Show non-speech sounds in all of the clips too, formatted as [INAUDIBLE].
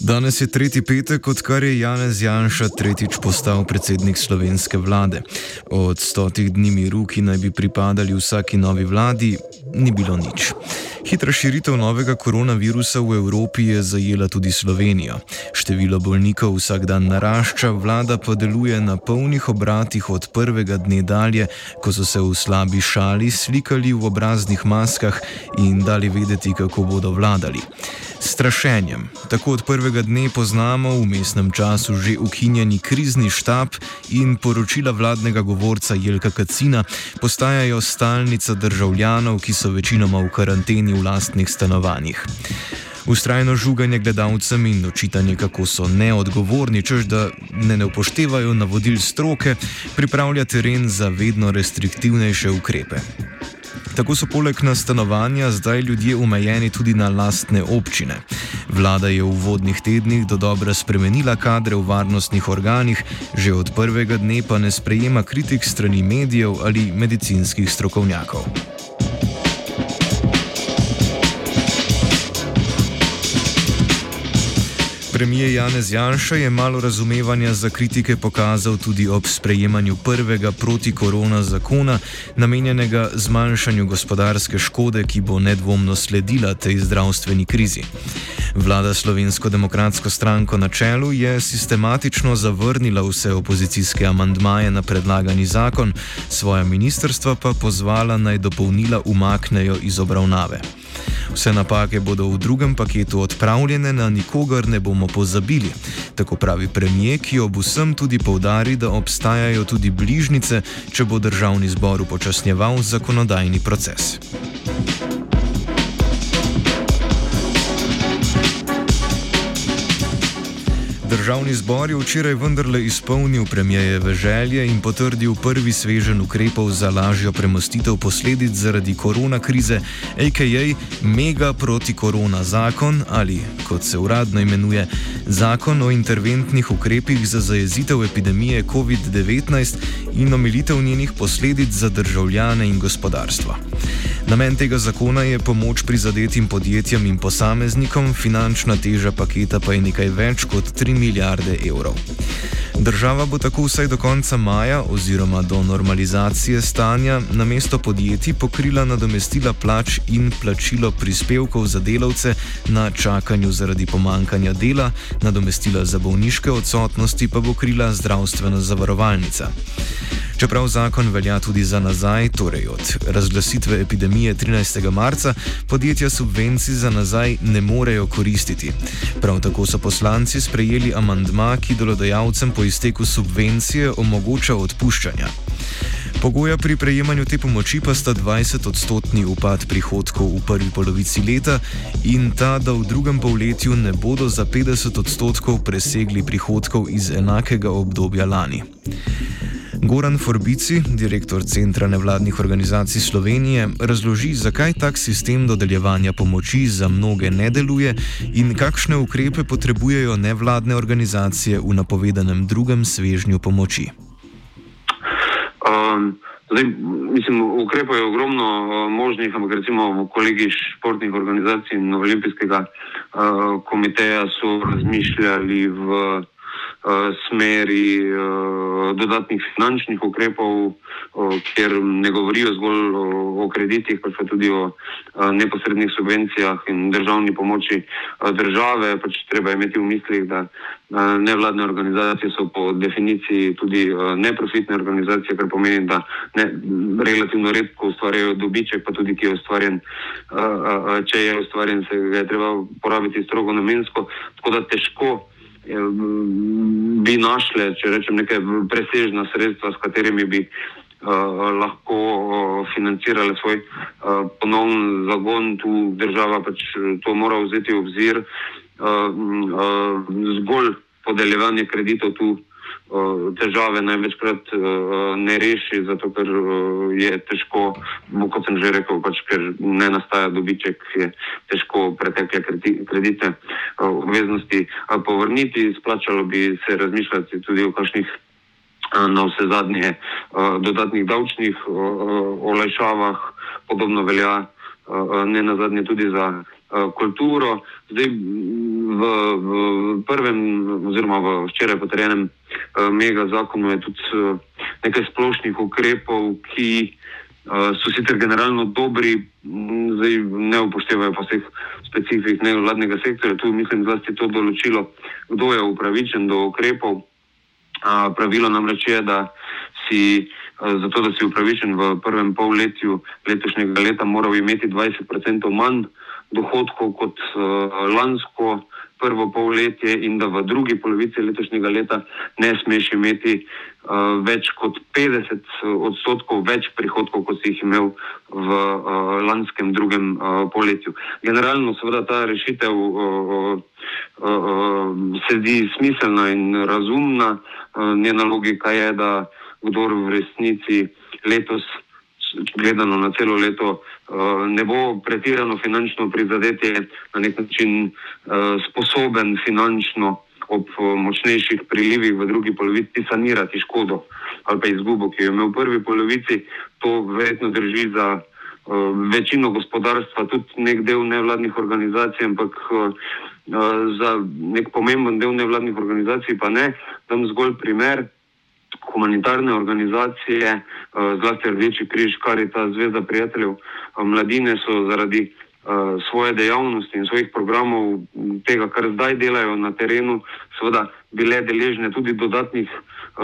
Danes je tretji petek, odkar je Janez Janša tretjič postal predsednik slovenske vlade. Od stotih dni miru, ki naj bi pripadali vsaki novi vladi, ni bilo nič. Hitra širitev novega koronavirusa v Evropi je zajela tudi Slovenijo. Število bolnikov vsak dan narašča, vlada pa deluje na polnih obratih od prvega dne dalje, ko so se v slabi šali slikali v obraznih maskah in dali vedeti, kako bodo vladali strašenjem. Tako od prvega dne poznamo v mestnem času že ukinjeni krizni štab in poročila vladnega govorca Jelka Kacina postajajo stalnica državljanov, ki so večinoma v karanteni v lastnih stanovanjih. Ustrajno žuganje gledalcem in očitanje, kako so neodgovorni, čež da ne, ne upoštevajo navodil stroke, pripravlja teren za vedno restriktivnejše ukrepe. Tako so poleg na stanovanja zdaj ljudje omejeni tudi na lastne občine. Vlada je v vodnih tednih do dobra spremenila kadre v varnostnih organih, že od prvega dne pa ne sprejema kritik strani medijev ali medicinskih strokovnjakov. Premijer Janez Janša je malo razumevanja za kritike pokazal tudi ob sprejemanju prvega protikorona zakona, namenjenega zmanjšanju gospodarske škode, ki bo nedvomno sledila tej zdravstveni krizi. Vlada Slovensko demokratsko stranko na čelu je sistematično zavrnila vse opozicijske amandmaje na predlagani zakon, svoja ministrstva pa pozvala naj dopolnila umaknejo iz obravnave. Vse napake bodo v drugem paketu odpravljene, na nikogar ne bomo pozabili. Tako pravi premije, ki ob vsem tudi povdari, da obstajajo tudi bližnjice, če bo državni zbor upočasnjeval zakonodajni proces. Državni zbor je včeraj vendarle izpolnil premijejeve želje in potrdil prvi svežen ukrepov za lažjo premostitev posledic zaradi korona krize, a.k.a. mega protikorona zakon ali, kot se uradno imenuje, zakon o interventnih ukrepih za zajezitev epidemije COVID-19 in omilitev njenih posledic za državljane in gospodarstvo. Namen tega zakona je pomoč prizadetim podjetjem in posameznikom, finančna teža paketa pa je nekaj več kot 3 milijarde evrov. Država bo tako vsaj do konca maja oziroma do normalizacije stanja na mesto podjetij pokrila nadomestila plač in plačilo prispevkov za delavce na čakanju zaradi pomankanja dela, nadomestila za bolniške odsotnosti pa bo krila zdravstvena zavarovalnica. Čeprav zakon velja tudi za nazaj, torej od razglasitve epidemije 13. marca, podjetja subvencij za nazaj ne morejo koristiti. Prav tako so poslanci sprejeli amandma, ki delodajalcem po izteku subvencije omogoča odpuščanja. Pogoja pri prejemanju te pomoči pa sta 20-odstotni upad prihodkov v prvi polovici leta in ta, da v drugem polletju ne bodo za 50 odstotkov presegli prihodkov iz enakega obdobja lani. Goran Forbici, direktor Centra nevladnih organizacij Slovenije, razloži, zakaj tak sistem dodeljevanja pomoči za mnoge ne deluje in kakšne ukrepe potrebujejo nevladne organizacije v napovedanem drugem svežnju pomoči. Um. Zdaj, mislim, ukrepov je ogromno uh, možnih, ampak recimo kolegi športnih organizacij in olimpijskega uh, komiteja so razmišljali v smeri eh, dodatnih finančnih ukrepov, eh, kjer ne govorijo zgolj o kreditih, pač pa tudi o neposrednih subvencijah in državni pomoči države. Pač treba imeti v mislih, da nevladne organizacije so po definiciji tudi neprofitne organizacije, kar pomeni, da ne, relativno redko ustvarjajo dobiček, pa tudi ki je ustvarjen, če je ustvarjen, se ga je treba porabiti strogo namensko. Tako da težko bi našle, če rečem, neke presežna sredstva, s katerimi bi uh, lahko uh, financirale svoj uh, ponovni zagon. Tu država pač to mora vzeti v obzir. Uh, uh, zgolj podeljevanje kreditov tu težave največkrat ne reši, zato ker je težko, kot sem že rekel, pač, ker ne nastaja dobiček, je težko pretekle kredite obveznosti povrniti. Splačalo bi se razmišljati tudi o kakšnih na vse zadnje dodatnih davčnih olajšavah, podobno velja ne na zadnje tudi za kulturo. Zdaj, v, v prvem, oziroma v včeraj potrjenem mega zakonu je tudi nekaj splošnih ukrepov, ki so sicer generalno dobri, zdaj ne upoštevajo pa vseh specifik nevladnega sektorja. Tu mislim zlasti to določilo, kdo je upravičen do ukrepov. Pravilo namreč je, da si, zato da si upravičen v prvem polletju letošnjega leta, moral imeti 20% manj dohodkov kot lansko prvo polletje in da v drugi polovici letošnjega leta ne smeš imeti uh, več kot 50 odstotkov več prihodkov, kot si jih imel v lanskem drugem polletju. Generalno seveda ta rešitev se zdi smiselna in razumna. Njena logika je, da kdor v resnici letos gledano na celo leto, eh, ne bo pretirano finančno prizadetje, na nek način eh, sposoben finančno ob eh, močnejših prilivih v drugi polovici sanirati škodo ali pa izgubo, ki jo ima v prvi polovici. To verjetno drži za večino gospodarstva, tudi nek del nevladnih organizacij, ampak za nek pomemben del nevladnih organizacij pa ne. Dam zgolj primer humanitarne organizacije, eh, zlasti Rdeči križ, Karita, Zvezda prijateljev eh, mladine so zaradi eh, svoje dejavnosti in svojih programov, tega, kar zdaj delajo na terenu, seveda bile deležne tudi dodatnih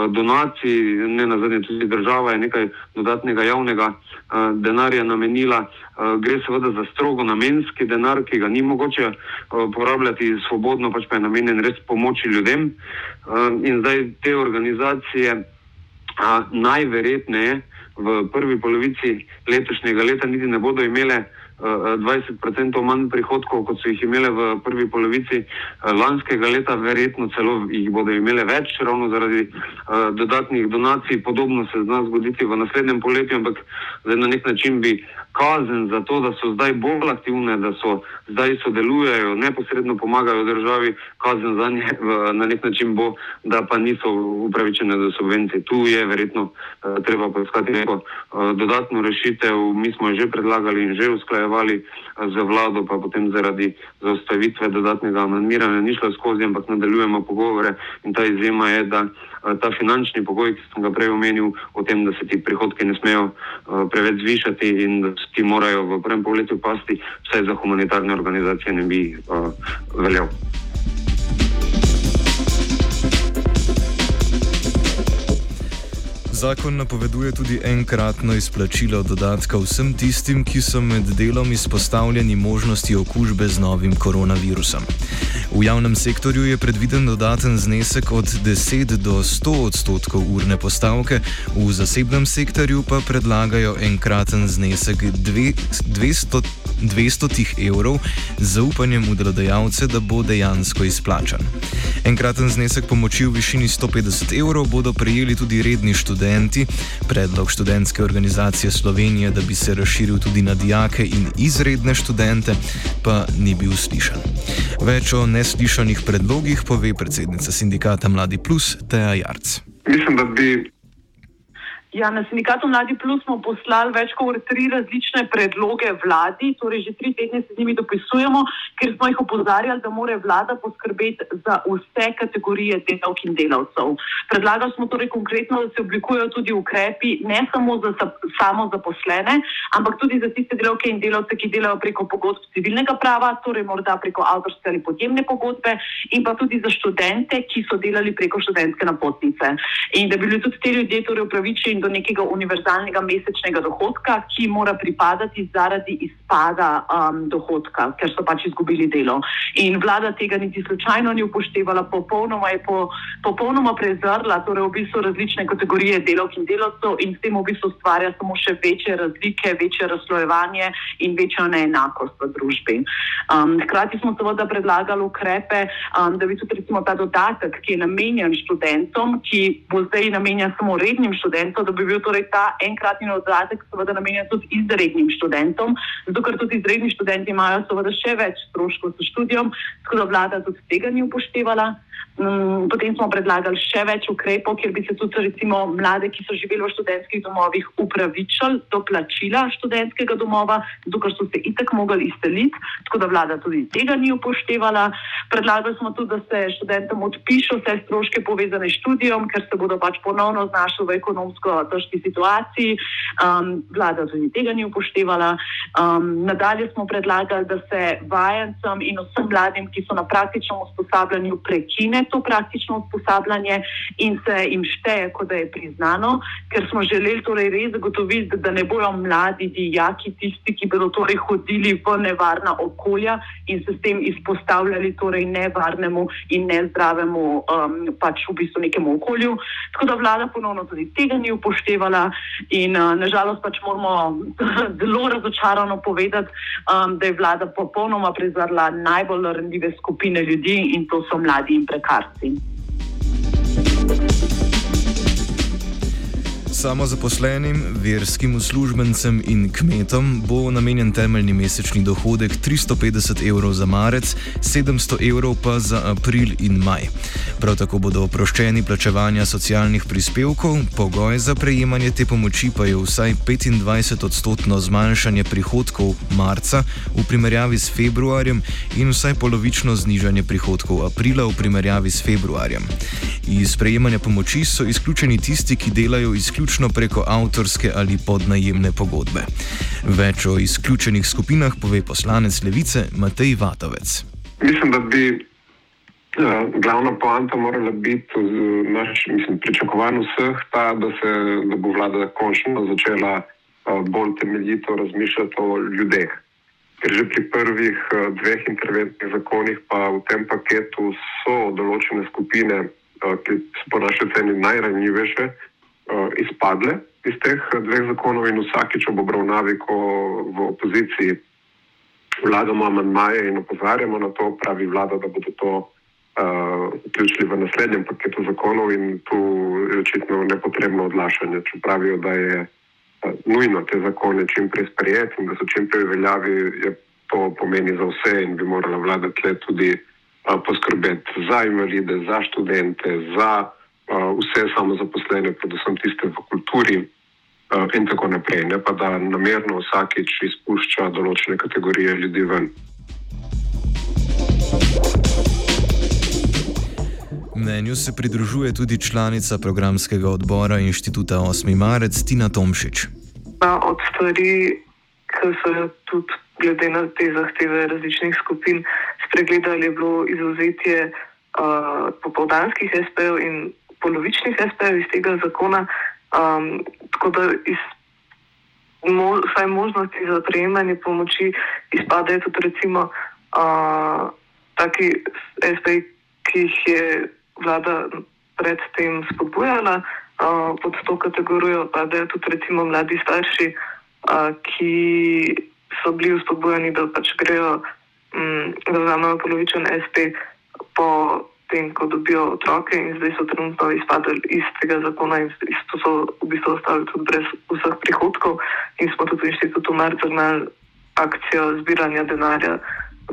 donacij, ne na zadnje tudi država je nekaj dodatnega javnega denarja namenila. Gre seveda za strogo namenski denar, ki ga ni mogoče porabljati svobodno, pač pa je namenjen res pomoči ljudem. In zdaj te organizacije najverjetneje v prvi polovici letošnjega leta niti ne bodo imele 20% manj prihodkov, kot so jih imele v prvi polovici uh, lanskega leta, verjetno celo jih bodo imele več, ravno zaradi uh, dodatnih donacij. Podobno se zna zgoditi v naslednjem poletju, ampak na nek način bi kazen za to, da so zdaj bolj aktivne, da so zdaj sodelujejo, neposredno pomagajo državi, kazen za nje na nek način bo, da pa niso upravičene za subvencije. Tu je verjetno uh, treba poiskati neko uh, dodatno rešitev. Mi smo jo že predlagali in že usklajevali uh, z vlado, pa potem zaradi zaustavitve dodatnega amandmiranja ni šlo skozi, ampak nadaljujemo pogovore in ta izjema je, da ta finančni pogoj, ki sem ga prej omenil, o tem, da se ti prihodki ne smejo preveč zvišati in da ti morajo v prvem polletju pasti, vsaj za humanitarne organizacije ne bi uh, veljal. Zakon napoveduje tudi enkratno izplačilo dodatka vsem tistim, ki so med delom izpostavljeni možnosti okužbe z novim koronavirusom. V javnem sektorju je predviden dodaten znesek od 10 do 100 odstotkov urne postavke, v zasebnem sektorju pa predlagajo enkraten znesek 200, 200 evrov z zaupanjem v delodajalce, da bo dejansko izplačan. Enkraten znesek pomoči v višini 150 evrov bodo prejeli tudi redni študenti. Predlog študentske organizacije Slovenije, da bi se razširil tudi na dijake in izredne študente, pa ni bil slišan. Več o neslišanih predlogih pove predsednica sindikata Mladi Plus Teja Jarc. Mislim, da bi Ja, na sindikatu Mladi Plus smo poslali več kot tri različne predloge vladi, torej že tri tedne se z njimi dopisujemo, ker smo jih opozarjali, da mora vlada poskrbeti za vse kategorije delavk in delavcev. Predlagali smo torej konkretno, da se oblikujejo tudi ukrepi ne samo za samo zaposlene, ampak tudi za tiste delavke in delavce, ki delajo preko pogodb civilnega prava, torej morda preko avtorske ali podjemne pogodbe in pa tudi za študente, ki so delali preko študentske napotnice. In da bi bili tudi te ljudje torej upravičeni do nekega univerzalnega mesečnega dohodka, ki mora pripadati zaradi izpada um, dohodka, ker so pač izgubili delo. In vlada tega niti slučajno ni upoštevala, popolnoma je po, popolnoma prezrla, torej v bistvu različne kategorije delovk in delovcev in s tem v bistvu ustvarja samo še večje razlike, večje razslojevanje in večjo neenakost v družbi. Um, hkrati smo seveda predlagali ukrepe, um, da bi tudi recimo ta dodatek, ki je namenjen študentom, ki bo zdaj namenjen samo rednim študentom, bi bil torej ta enkratni dodatek seveda namenjen tudi izrednim študentom, zato ker tudi izredni študenti imajo seveda še več stroškov s študijom, tako da vlada tudi tega ni upoštevala. Um, potem smo predlagali še več ukrepov, kjer bi se tudi recimo mlade, ki so živeli v študentskih domovih, upravičili do plačila študentskega domova, zato ker so se itek mogli izseliti, tako da vlada tudi tega ni upoštevala. Predlagali smo tudi, da se študentom odpišo vse stroške povezane s študijom, ker se bodo pač ponovno znašli v ekonomsko težki situaciji. Um, vlada tudi tega ni upoštevala. Um, nadalje smo predlagali, da se vajencem in vsem mladim, ki so na praktičnem usposabljanju, prekine to praktično usposabljanje in se jim šteje, kot da je priznano, ker smo želeli torej res zagotoviti, da ne bojo mladi dijaki tisti, ki bodo torej hodili v nevarna okolja in se s tem izpostavljali torej nevarnemu in nezdravemu um, pač v bistvu nekemu okolju. Tako da vlada ponovno tudi tega ni upoštevala in uh, nažalost pač moramo [LAUGHS] zelo razočarano povedati, um, da je vlada popolnoma prezrla najbolj ranljive skupine ljudi in to so mladi in prekarni. Martin. Samozaposlenim, verskim uslužbencem in kmetom bo namenjen temeljni mesečni dohodek 350 evrov za marec, 700 evrov pa za april in maj. Prav tako bodo oproščeni plačevanja socialnih prispevkov, pogoj za prejemanje te pomoči pa je vsaj 25 odstotno zmanjšanje prihodkov marca v primerjavi s februarjem in vsaj polovično znižanje prihodkov aprila v primerjavi s februarjem. Iz prejemanja pomoči so izključeni tisti, ki delajo izključno izključno preko avtorske ali podnajemne pogodbe. Več o izključenih skupinah pove poslanec Levice Matej Vatovec. Mislim, da bi uh, glavna poanta morala biti uh, naš pričakovan vseh ta, da, se, da bo vlada končno začela uh, bolj temeljito razmišljati o ljudeh. Ker že pri prvih dveh interventnih zakonih, pa v tem paketu so določene skupine, ki so po našej ceni najranjivejše, uh, izpadle iz teh dveh zakonov in vsakič ob obravnavi, ko v opoziciji vladamo amandmaje in opozarjamo na to, pravi vlada, da bodo to uh, vključili v naslednjem paketu zakonov in tu je očitno nepotrebno odlašanje. Če pravijo, da je uh, nujno te zakone čim prej sprejeti in da so čim prej veljavi, je to pomeni za vse in bi morala vlada tle tudi uh, poskrbeti za invalide, za študente, za vse samozaposlene, predvsem tiste v kulturi in tako naprej, ne pa da namerno vsakič izpušča določene kategorije ljudi ven. Mnenju se pridružuje tudi članica programskega odbora inštituta 8. marec Tina Tomšič. Od stvari, ki so tudi glede na te zahteve različnih skupin spregledali, je bilo izuzetje uh, popoldanskih SP-jev in polovičnih SP-jev iz tega zakona, um, tako da iz mo, vsaj možnosti za prejemanje pomoči izpadajo tudi recimo uh, taki SP-ji, ki jih je vlada predtem spodbujala. Uh, pod to kategorijo padajo tudi recimo mladi starši, uh, ki so bili vzpodbujani, da pač grejo, um, da vzamejo polovičen SP po tem, ko dobijo otroke in zdaj so trenutno izpadli iz tega zakona in so v bistvu ostali tudi brez vseh prihodkov in smo tudi v inštitutu Marca imeli akcijo zbiranja denarja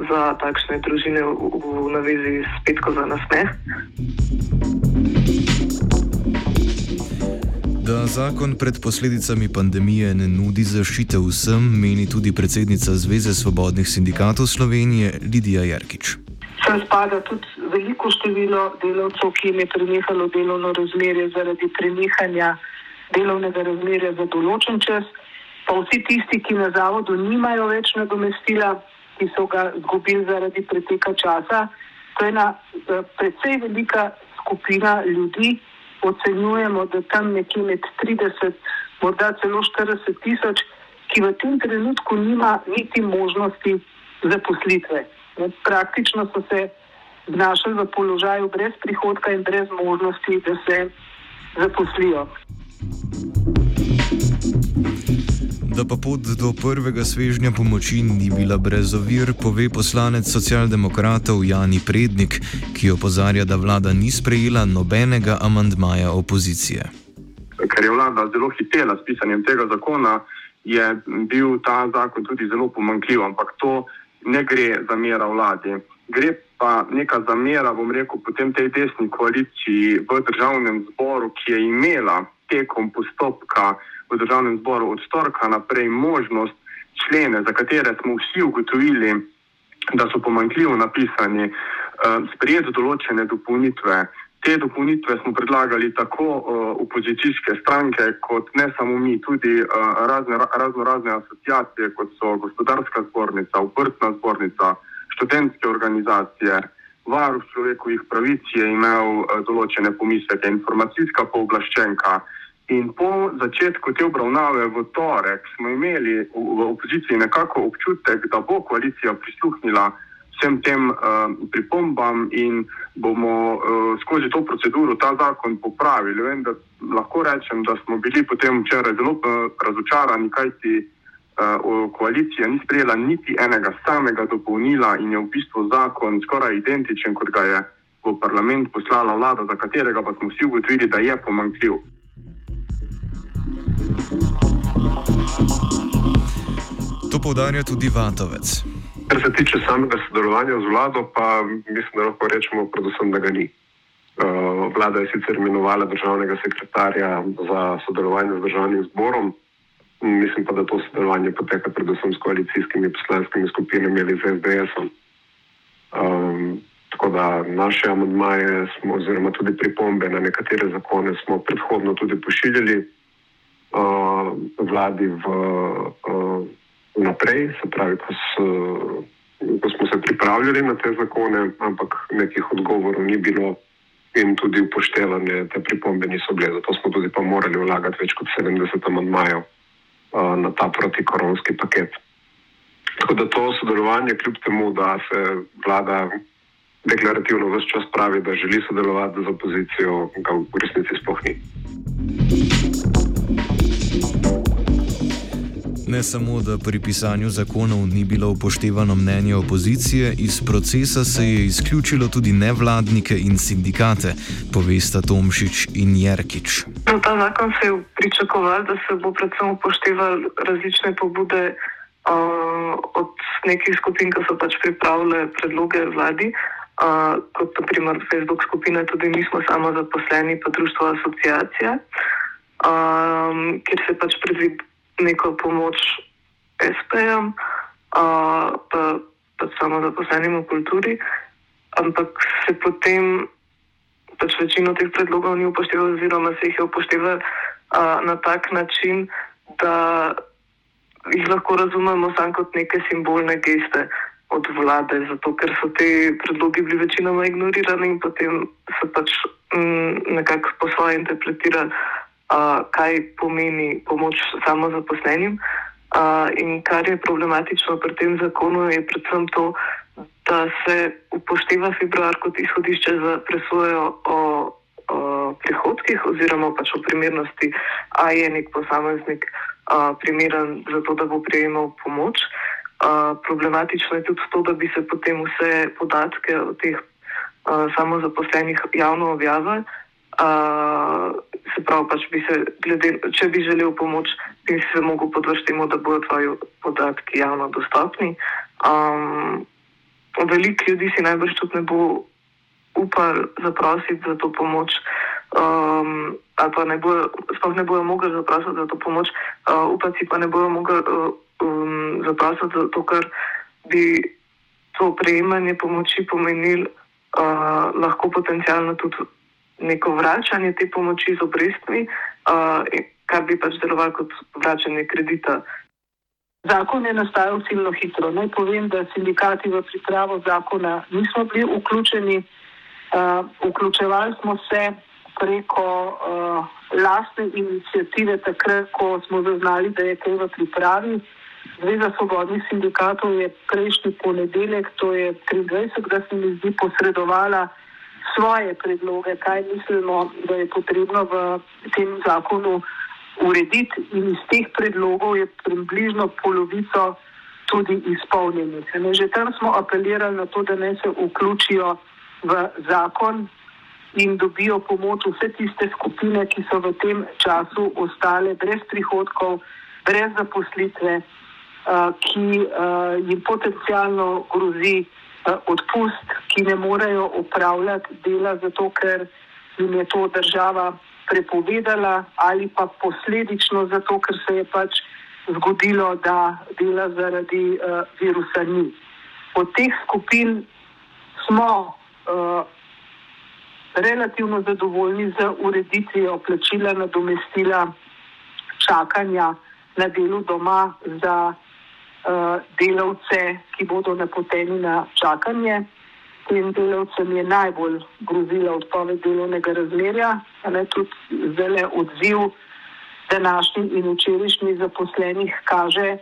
za takšne družine v, v navezi s petko za nasmeh. Da zakon pred posledicami pandemije ne nudi zaščite vsem, meni tudi predsednica Zveze svobodnih sindikatov Slovenije Lidija Jarkič. Sem spada tudi veliko število delavcev, ki jim je prenehalo delovno razmerje zaradi prenehanja delovnega razmerja za določen čas, pa vsi tisti, ki na zavodu nimajo več nadomestila, ki so ga izgubili zaradi preteka časa. To je ena eh, precej velika skupina ljudi, ocenjujemo, da tam nekje med 30, morda celo 40 tisoč, ki v tem trenutku nima niti možnosti zaposlitve. Praktično so se znašli v položaju brez prihodka in brez možnosti, da se zaposlijo. Da pa pot do prvega svežnja pomoči ni bila brez ovir, pove poslanec socialdemokratov Jani Prednik, ki opozarja, da vlada ni sprejela nobenega amandmaja opozicije. Ker je vlada zelo hitela s pisanjem tega zakona, je bil ta zakon tudi zelo pomankljiv, ampak to ne gre za mera vladi. gre pa neka zamera, bom rekel, potem tej desni koaliciji v državnem zboru, ki je imela tekom postopka v državnem zboru od storka naprej možnost člene, za katere smo vsi ugotovili, da so pomankljivo napisani, uh, sprejeti določene dopolnitve. Te dopolnitve smo predlagali tako uh, opozicijske stranke, kot ne samo mi, tudi uh, razne, razno razne asociacije, kot so gospodarska zbornica, uprtna zbornica, študentske organizacije, varuh človekovih pravic je imel uh, določene pomisleke, informacijska pooblaščenka. In po začetku te obravnave v torek smo imeli v, v opoziciji nekako občutek, da bo koalicija prisluhnila vsem tem uh, pripombam in bomo uh, skozi to proceduro ta zakon popravili. Vem, da lahko rečem, da smo bili potem včeraj zelo uh, razočarani, kajti uh, koalicija ni sprejela niti enega samega dopolnila in je v bistvu zakon skoraj identičen, kot ga je v parlament poslala vlada, za katerega pa smo vsi ugotovili, da je pomankljiv. To povdarja tudi Vatovec. Kar se tiče samega sodelovanja z vlado, pa mislim, da lahko rečemo, predvsem, da ga ni. Uh, vlada je sicer imenovala državnega sekretarja za sodelovanje z državnim zborom, mislim pa, da to sodelovanje poteka predvsem s koalicijskimi poslanskimi skupinami ali z SDS-om. Um, tako da naše amadmaje, oziroma tudi pripombe na nekatere zakone, smo predhodno tudi pošiljali uh, vladi v, uh, naprej, se pravi, ko, s, ko smo se pripravljali na te zakone, ampak nekih odgovorov ni bilo in tudi upoštevane te pripombe niso bile. Zato smo tudi pa morali vlagati več kot 70 amandmajev uh, na ta protikoronski paket. Tako da to sodelovanje, kljub temu, da se vlada deklarativno vse čas pravi, da želi sodelovati z opozicijo, ga v resnici sploh ni. Ne samo, da pri pisanju zakonov ni bilo upoštevano mnenje opozicije, iz procesa se je izključilo tudi nevladnike in sindikate, povesta Tomšič in Jerkič. No, ta zakon se je pričakoval, da se bo predvsem upošteval različne pobude uh, od nekih skupin, ki so pač pripravile predloge vladi. Uh, kot naprimer Facebook skupina, tudi mi smo samo zaposleni, pa društvo asociacija, um, kjer se pač predvideva neko pomoč SP-jem, pa, pa samo zaposlenim v kulturi, ampak se potem pač večino teh predlogov ni upošteval, oziroma se jih je upošteval na tak način, da jih lahko razumemo samo kot neke simbolne geste. Od vlade, zato ker so te predloge bili večinoma ignorirani in potem se pač m, nekako po svoje interpretirali uh, kaj pomeni pomoč samozaposlenim. Uh, in kar je problematično pri tem zakonu, je predvsem to, da se upošteva februar kot izhodišče za presojo o, o prihodkih, oziroma pač o primernosti, ali je nek posameznik uh, primeren za to, da bo prejemal pomoč. Uh, problematično je tudi to, da bi se potem vse podatke o teh uh, samozaposlenih javno objavili. Uh, se pravi, pač bi se, glede, če bi želel pomoč, bi se lahko podvršil temu, da bodo tvoji podatki javno dostopni. Um, Veliko ljudi si najbrž tudi ne bo upal zaprositi za to pomoč, um, ali pa ne bojo, sploh ne bojo mogli zaprositi za to pomoč, uh, upati pa ne bojo mogli uh, um, zaprositi za to, ker bi to prejemanje pomoči pomenil uh, lahko potencialno tudi neko vračanje te pomoči z obrestmi, uh, kar bi pač delovalo kot vračanje kredita. Zakon je nastajal zelo hitro. Naj povem, da sindikati v pripravo zakona nismo bili vključeni. Uh, vključevali smo se preko uh, lastne inicijative, takrat, ko smo zaznali, da je kaj v pripravi. Zveza svobodnih sindikatov je prejšnji ponedeljek, to je 23. da se mi zdi posredovala svoje predloge, kaj mislimo, da je potrebno v tem zakonu urediti, in iz teh predlogov je približno polovico tudi izpolnjenih. Že tam smo apelirali na to, da naj se vključijo v zakon in dobijo pomoč vse tiste skupine, ki so v tem času ostale brez prihodkov, brez zaposlitve, ki jim potencialno grozi odpust, ki ne morejo upravljati dela, zato ker jim je to država prepovedala, ali pa posledično zato, ker se je pač zgodilo, da dela zaradi uh, virusa ni. Od teh skupin smo uh, relativno zadovoljni z ureditvijo plačila nadomestila čakanja na delu doma za delavce, ki bodo napoteni na čakanje. Tem delavcem je najbolj grozila odpoved delovnega razmerja, ali tudi zdaj odziv današnjih in včerajšnjih zaposlenih kaže,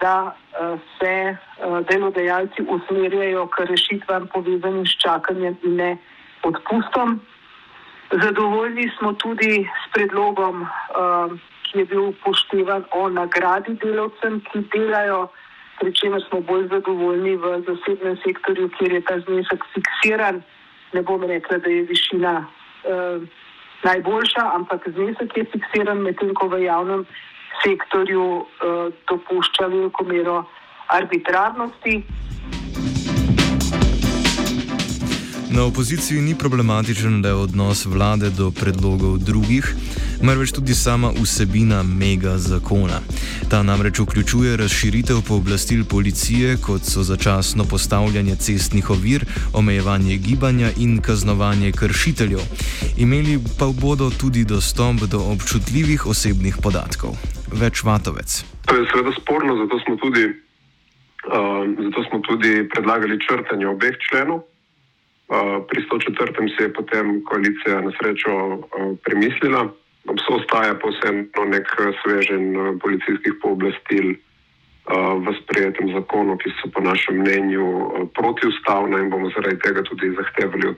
da uh, se uh, delodajalci usmerjajo k rešitvam povezanim s čakanjem in ne odpustom. Zadovoljni smo tudi s predlogom, uh, ki je bil upoštevan o nagradi delavcem, ki delajo, pri čemer smo bolj zadovoljni v zasebnem sektorju, kjer je ta znesek fiksiran. Ne bom rekla, da je višina uh, najboljša, ampak znesek je fiksiran, medtem ko v javnem sektorju uh, dopušča veliko mero arbitrarnosti. Na opoziciji ni problematičen le odnos vlade do predlogov drugih, marveč tudi sama vsebina mega zakona. Ta namreč vključuje razširitev pooblastil policije, kot so začasno postavljanje cestnih ovir, omejevanje gibanja in kaznovanje kršiteljev. Imeli pa bodo tudi dostop do občutljivih osebnih podatkov. Več vatovec. To je seveda sporno, zato smo tudi, uh, zato smo tudi predlagali črtanje obeh členov. Uh, pri 104. se je potem koalicija na srečo uh, premislila, ostaja pa vseeno nek svežen policijskih pooblastil uh, v sprejetem zakonu, ki so po našem mnenju protiustavna in bomo zaradi tega tudi zahtevali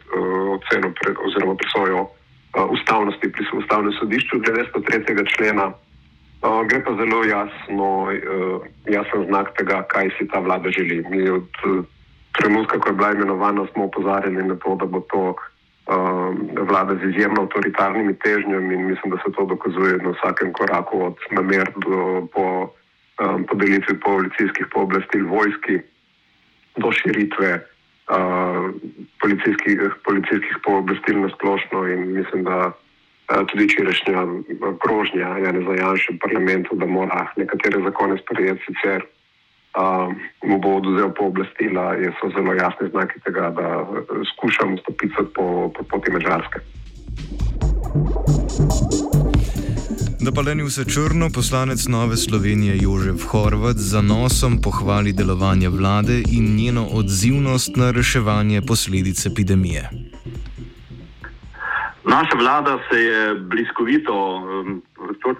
oceno pre, oziroma presojo ustavnosti pri ustavnem sodišču glede 103. člena. Gre pa zelo jasno, jasen znak tega, kaj si ta vlada želi. Mi od, trenutka, ko je bila imenovana, smo upozarjali na to, da bo to vlada z izjemno avtoritarnimi težnjami in mislim, da se to dokazuje na vsakem koraku, od namer do po, um, podelitvi policijskih pooblastil vojski do širitve uh, policijskih, policijskih pooblastil na splošno in mislim, da uh, tudi včerajšnja grožnja Jana Zajanša v parlamentu, da mora nekatere zakone sprejeti sicer mu bo oduzel pooblastila, so zelo jasni znaki tega, da eh, skušamo stopiti po, po poti Mačarske. Da pa leni vse črno, poslanec Nove Slovenije Jožef Horvat za nosom pohvali delovanje vlade in njeno odzivnost na reševanje posledic epidemije. Naša vlada se je bliskovito,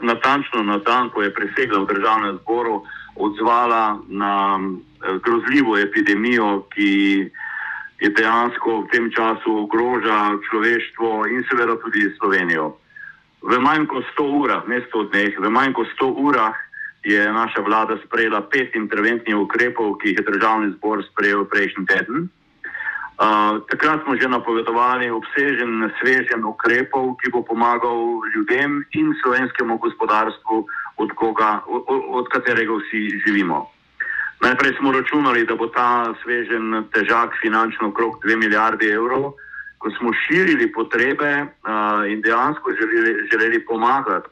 natančno na dan, ko je presegla v državnem zboru, odzvala na eh, grozljivo epidemijo, ki je dejansko v tem času ogroža človeštvo in seveda tudi Slovenijo. V manj kot 100 urah, ne 100 dneh, v manj kot 100 urah je naša vlada sprejela pet interventnih ukrepov, ki jih je državni zbor sprejel prejšnji teden. Uh, takrat smo že napovedovali obsežen, svežen ukrepov, ki bo pomagal ljudem in slovenskemu gospodarstvu od, koga, od, od katerega vsi živimo. Najprej smo računali, da bo ta svežen težak finančno okrog 2 milijarde evrov. Ko smo širili potrebe uh, in dejansko želeli, želeli pomagati,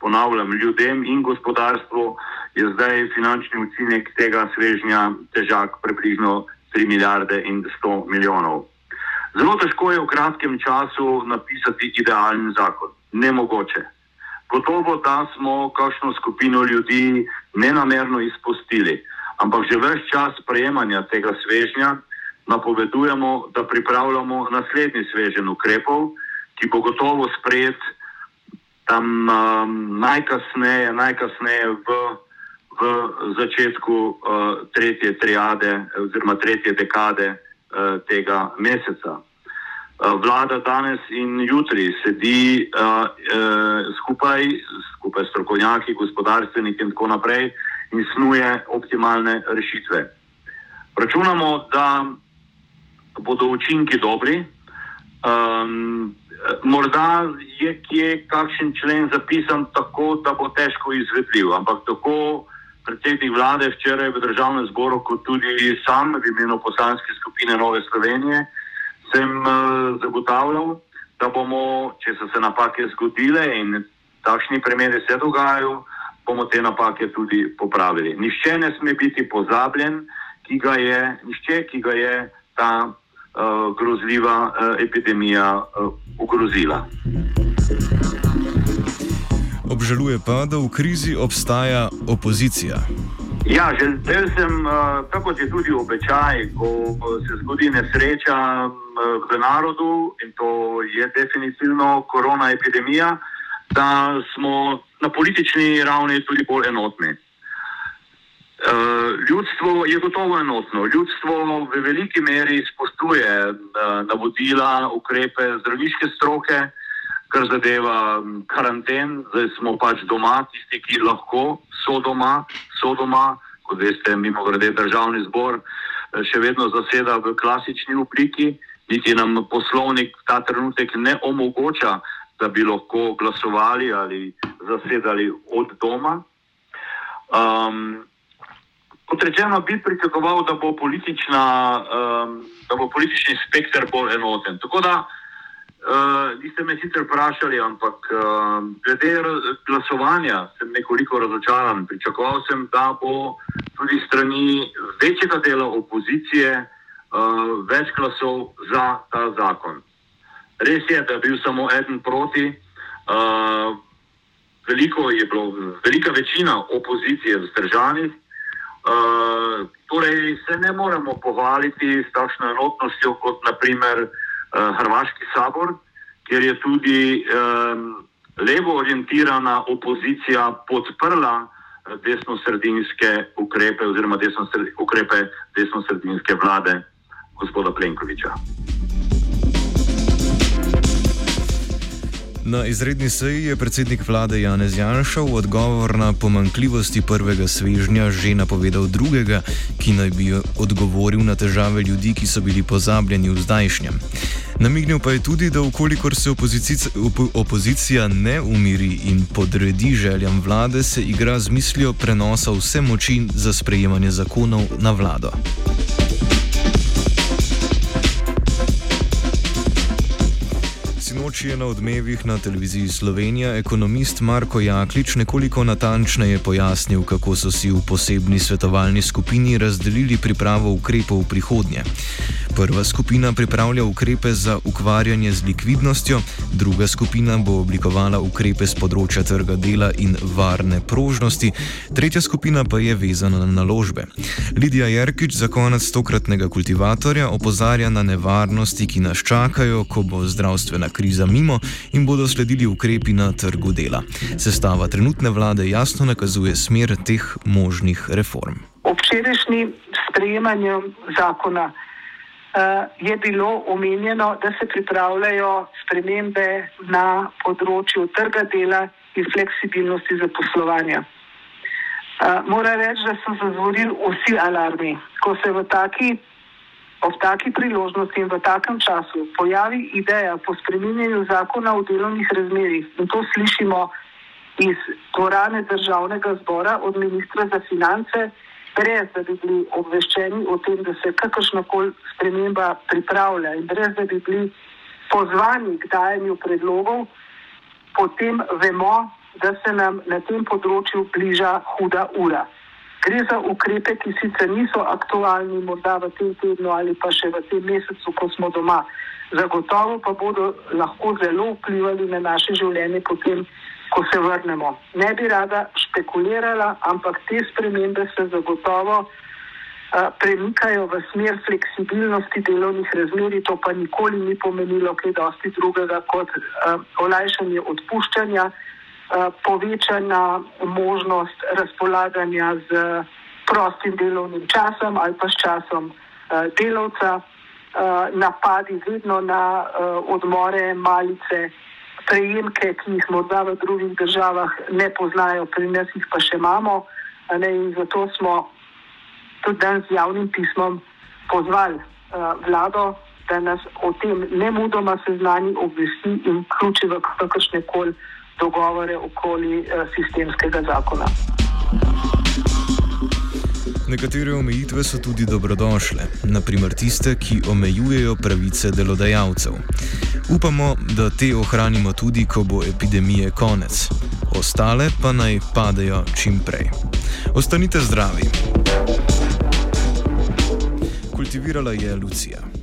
ponavljam, ljudem in gospodarstvu, je zdaj finančni učinek tega svežnja težak približno 3 milijarde in 100 milijonov. Zelo težko je v kratkem času napisati idealen zakon. Nemogoče. Gotovo, da smo kakšno skupino ljudi nenamerno izpustili, ampak že več čas prejemanja tega svežnja napovedujemo, da pripravljamo naslednji svežen ukrepov, ki bo gotovo sprejet tam um, najkasneje, najkasneje v, v začetku uh, tretje triade oziroma tretje dekade uh, tega meseca. Eh, vlada danes in jutri sedi uh, uh, skupaj, skupaj s strokovnjaki, gospodarstveniki in tako naprej in snuje optimalne rešitve. Računamo, da bodo učinki dobri. Um, morda je kje kakšen člen zapisan tako, da bo težko izvedljiv, ampak tako predsednik vlade včeraj v državnem zboru, kot tudi sam v imenu poslanske skupine Nove Slovenije, sem uh, zagotavljal, da bomo, če so se napake zgodile in takšni primeri se dogajajo, bomo te napake tudi popravili. Nihče ne sme biti pozabljen, ki ga je, nišče, ki ga je ta uh, grozljiva uh, epidemija uh, ogrozila. Obžaluje pa, da v krizi obstaja opozicija. Ja, želel sem, tako kot je tudi običaj, ko se zgodi nesreča v narodu in to je definitivno korona epidemija, da smo na politični ravni tudi bolj enotni. Ljudstvo je gotovo enotno. Ljudstvo v veliki meri spoštuje navodila, ukrepe zdravniške stroke kar zadeva karanten, zdaj smo pač doma, tisti, ki lahko so doma, so doma, kot veste, mimo grede državni zbor eh, še vedno zaseda v klasični obliki, niti nam poslovnik ta trenutek ne omogoča, da bi lahko glasovali ali zasedali od doma. Um, kot rečeno, bi pričakoval, da bo, um, da bo politični spekter bolj enoten. Tako da Uh, niste me sicer vprašali, ampak uh, glede glasovanja sem nekoliko razočaran. Pričakoval sem, da bo tudi strani večjega dela opozicije uh, več glasov za ta zakon. Res je, da je bil samo eden proti. Uh, veliko je bilo, velika večina opozicije vzdržanih. Uh, torej, se ne moremo pohvaliti s takšno enotnostjo, kot naprimer. Eh, Hrvaški sabor, kjer je tudi um, levo orientirana opozicija podprla eh, desno-sredinske ukrepe oziroma desno ukrepe desno-sredinske vlade gospoda Plenkoviča. Na izredni seji je predsednik vlade Janez Janša v odgovor na pomankljivosti prvega svežnja že napovedal drugega, ki naj bi odgovoril na težave ljudi, ki so bili pozabljeni v zdajšnjem. Namignil pa je tudi, da ukolikor se opozicija ne umiri in podredi željam vlade, se igra z mislijo prenosa vse moči za sprejemanje zakonov na vlado. Sinoči je na odmevih na televiziji Slovenija ekonomist Marko Jaklič nekoliko natančneje pojasnil, kako so si v posebni svetovalni skupini razdelili pripravo ukrepov v prihodnje. Prva skupina pripravlja ukrepe za ukvarjanje z likvidnostjo, druga skupina bo oblikovala ukrepe z področja trga dela in varne prožnosti, tretja skupina pa je vezana na naložbe. Lidija Jerkič za konec tokratnega kultivatorja opozarja na nevarnosti, ki nas čakajo, ko bo zdravstvena kriza mimo in bodo sledili ukrepi na trgu dela. Sestava trenutne vlade jasno nakazuje smer teh možnih reform. Ob včerajšnjem sprejemanju zakona je bilo omenjeno, da se pripravljajo spremembe na področju trga dela in fleksibilnosti zaposlovanja. Uh, Moram reči, da so zazvorili vsi alarmi. Ko se v taki, ob taki priložnosti in v takem času pojavi ideja po spremenjenju zakona o delovnih razmerih, in to slišimo iz dvorane državnega zbora od ministra za finance, brez da bi bili obveščeni o tem, da se kakršnakoli sprememba pripravlja in brez da bi bili pozvani k dajanju predlogov, potem vemo, da se nam na tem področju bliža huda ura. Gre za ukrepe, ki sicer niso aktualni, morda v tem tednu ali pa še v tem mesecu, ko smo doma. Zagotovo pa bodo lahko zelo vplivali na naše življenje potem, ko se vrnemo. Ne bi rada špekulirala, ampak te spremembe se zagotovo uh, premikajo v smer fleksibilnosti delovnih razmeri, to pa nikoli ni pomenilo kaj dosti drugega kot uh, olajšanje odpuščanja, uh, povečana možnost razpolaganja z prostim delovnim časom ali pa s časom uh, delavca, uh, napadi vedno na uh, odmore, malice prejemke, ki jih morda v drugih državah ne poznajo, pri nas jih pa še imamo. Ne, in zato smo tudi danes z javnim pismom pozvali uh, vlado, da nas o tem ne mudoma seznani, obvesti in vključi v kakršne koli dogovore okoli uh, sistemskega zakona. Nekatere omejitve so tudi dobrodošle, naprimer tiste, ki omejujejo pravice delodajalcev. Upamo, da te ohranimo tudi, ko bo epidemije konec. Ostale pa naj padejo čim prej. Ostanite zdravi! Kultivirala je Lucija.